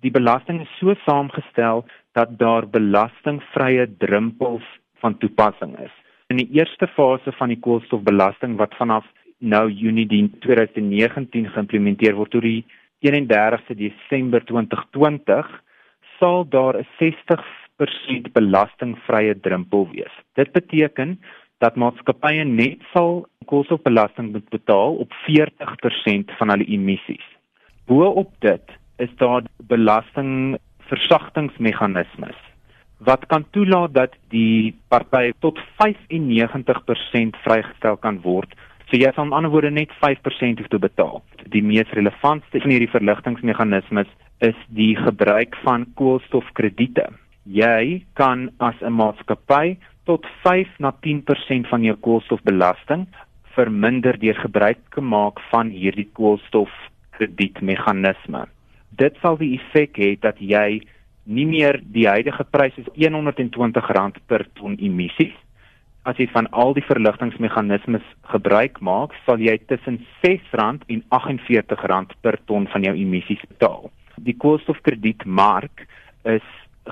Die belasting is so saamgestel dat daar belastingvrye drempels van toepassing is. In die eerste fase van die koolstofbelasting wat vanaf nou Junie 2019 geïmplementeer word tot die 31ste Desember 2020 sal daar 'n 60% belastingvrye drempel wees. Dit beteken dat maatskappye net sal koolstofbelasting moet betaal op 40% van hulle emissies. Boop dit is daar belastingversagtingsmeganismes wat kan toelaat dat die party tot 95% vrygestel kan word. So jy sal aan ander woorde net 5% hoef te betaal. Die mees relevantste van hierdie verligtingmeganismes is die gebruik van koolstofkrediete. Jy kan as 'n maatskappy tot 5 na 10% van jou koolstofbelasting verminder deur gebruik te maak van hierdie koolstofkredietmeganisme. Dit sal die effek hê dat jy nie meer die huidige prys is R120 per ton emissies. As jy van al die verligtingmeganismes gebruik maak, sal jy tussen R6 en R48 per ton van jou emissies betaal. Die koolstofkredietmark is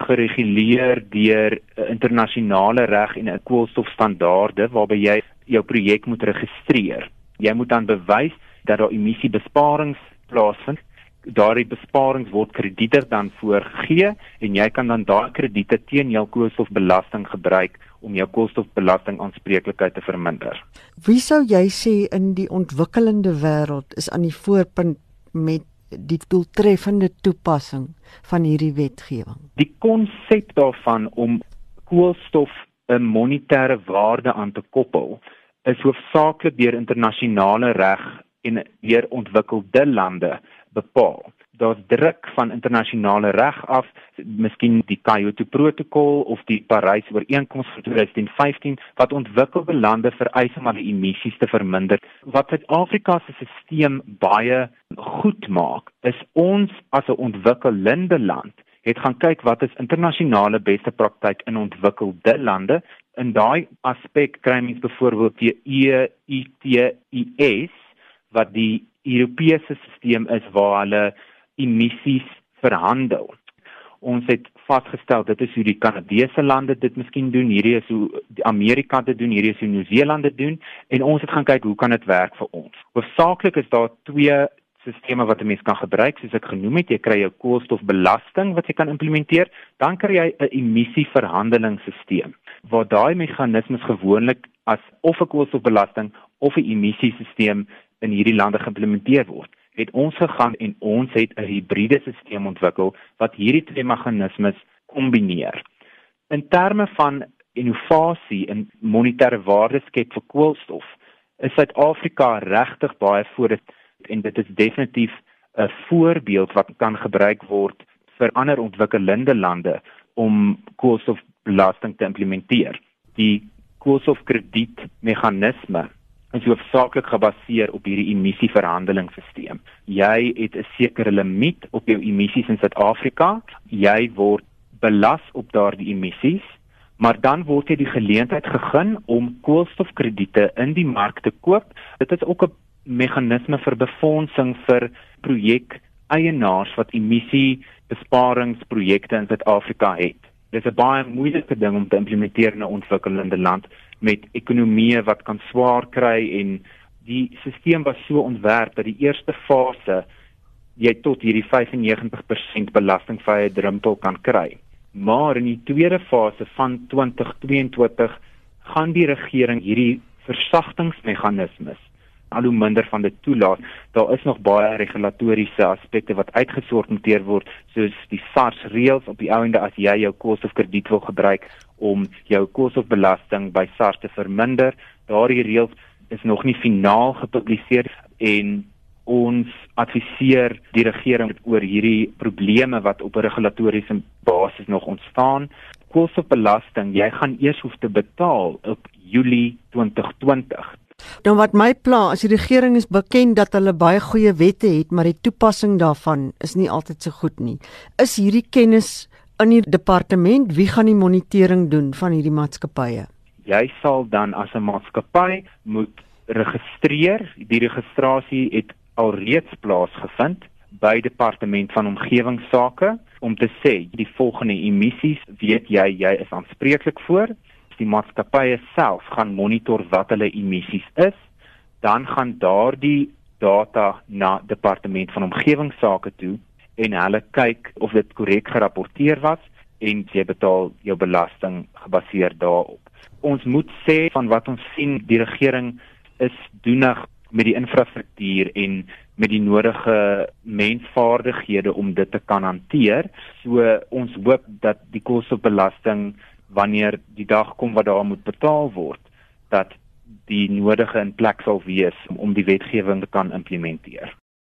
gereguleer deur internasionale reg en 'n koolstofstandaarde waarby jy jou projek moet registreer. Jy moet dan bewys dat daar emissiebesparings plaasvind daardie besparings word krediete dan voorgegee en jy kan dan daai krediete teen jou koolstofbelasting gebruik om jou koolstofbelasting aanspreeklikheid te verminder. Wie sou jy sê in die ontwikkelende wêreld is aan die voorpunt met die doeltreffende toepassing van hierdie wetgewing? Die konsep daarvan om koolstof 'n monetêre waarde aan te koppel is hoofsaaklik deur internasionale reg en deur ontwikkelde lande bepaal. Daar's druk van internasionale reg af, miskien die Kyoto protokol of die Parys ooreenkoms van 2015 wat ontwikkelde lande vereis om hulle emissies te verminder. Wat Suid-Afrika se stelsel baie goed maak, is ons as 'n ontwikkelende land het gaan kyk wat is internasionale beste praktyk in ontwikkelde lande. In daai aspek kry mens byvoorbeeld die EITIS wat die Europese stelsel is waar hulle emissies verhandel. Ons het vasgestel dit is hoe die Kanadese lande dit miskien doen, hierdie is hoe Amerika dit doen, hierdie is hoe Nieu-Seeland dit doen en ons het gaan kyk hoe kan dit werk vir ons. Hoofsaaklik is daar twee sisteme wat 'n mens kan gebruik soos ek genoem het, jy kry jou koolstofbelasting wat jy kan implementeer, dan kry jy 'n emissieverhandelingsstelsel waar daai meganismes gewoonlik as of 'n koolstofbelasting of 'n emissiesisteem in hierdie lande geïmplementeer word, het ons gegaan en ons het 'n hibriede stelsel ontwikkel wat hierdie twee meganismes kombineer. In terme van innovasie en monetêre waarde skep vir koolstof, is Suid-Afrika regtig baie voor dit en dit is definitief 'n voorbeeld wat kan gebruik word vir ander ontwikkelende lande om koolstofbelasting te implementeer. Die koolstofkredietmeganisme is hoofsaaklik gebaseer op hierdie emissieverhandelingsstelsel. Jy het 'n sekere limiet op jou emissies in Suid-Afrika. Jy word belas op daardie emissies, maar dan word jy die geleentheid gegee om koolstofkrediete in die mark te koop. Dit is ook 'n meganisme vir befondsing vir projek eienaars wat emissiebesparingsprojekte in Suid-Afrika het. Dit is 'n baie moeilike ding om te implementeer in 'n ontwikkelende land met ekonomieë wat kan swaar kry en die stelsel was so ontwerp dat die eerste fase jy tot hierdie 95% belastingvrye drempel kan kry. Maar in die tweede fase van 2022 gaan die regering hierdie versagtingsmeganismes al hoe minder van dit toelaat. Daar is nog baie regulatoriese aspekte wat uitgesorteer word, soos die SARS reëls op die ouende as jy jou koolstofkrediet wil gebruik om jou koolstofbelasting by SARS te verminder. Daardie reëls is nog nie finaal gepubliseer en ons adviseer die regering oor hierdie probleme wat op 'n regulatoriese basis nog ontstaan. Koolstofbelasting, jy gaan eers hoef te betaal op Julie 2020. Dan wat my pla, as die regering is bekend dat hulle baie goeie wette het, maar die toepassing daarvan is nie altyd so goed nie. Is hierdie kennis in die departement wie gaan die monitering doen van hierdie maatskappye? Jy sal dan as 'n maatskappy moet registreer. Die registrasie het alreeds plaasgevind by departement van omgewingsake om te sê die volgende emissies weet jy jy is aanspreeklik voor die maatskappye self gaan monitor wat hulle emissies is dan gaan daardie data na departement van omgewingsake toe en hulle kyk of dit korrek gerapporteer was en jy betaal jou belasting gebaseer daarop. Ons moet sê van wat ons sien die regering is doenig met die infrastruktuur en met die nodige mensvaardighede om dit te kan hanteer. So ons hoop dat die kostebelasting wanneer die dag kom wat daar moet betaal word, dat die nodige in plek sal wees om die wetgewing te kan implementeer.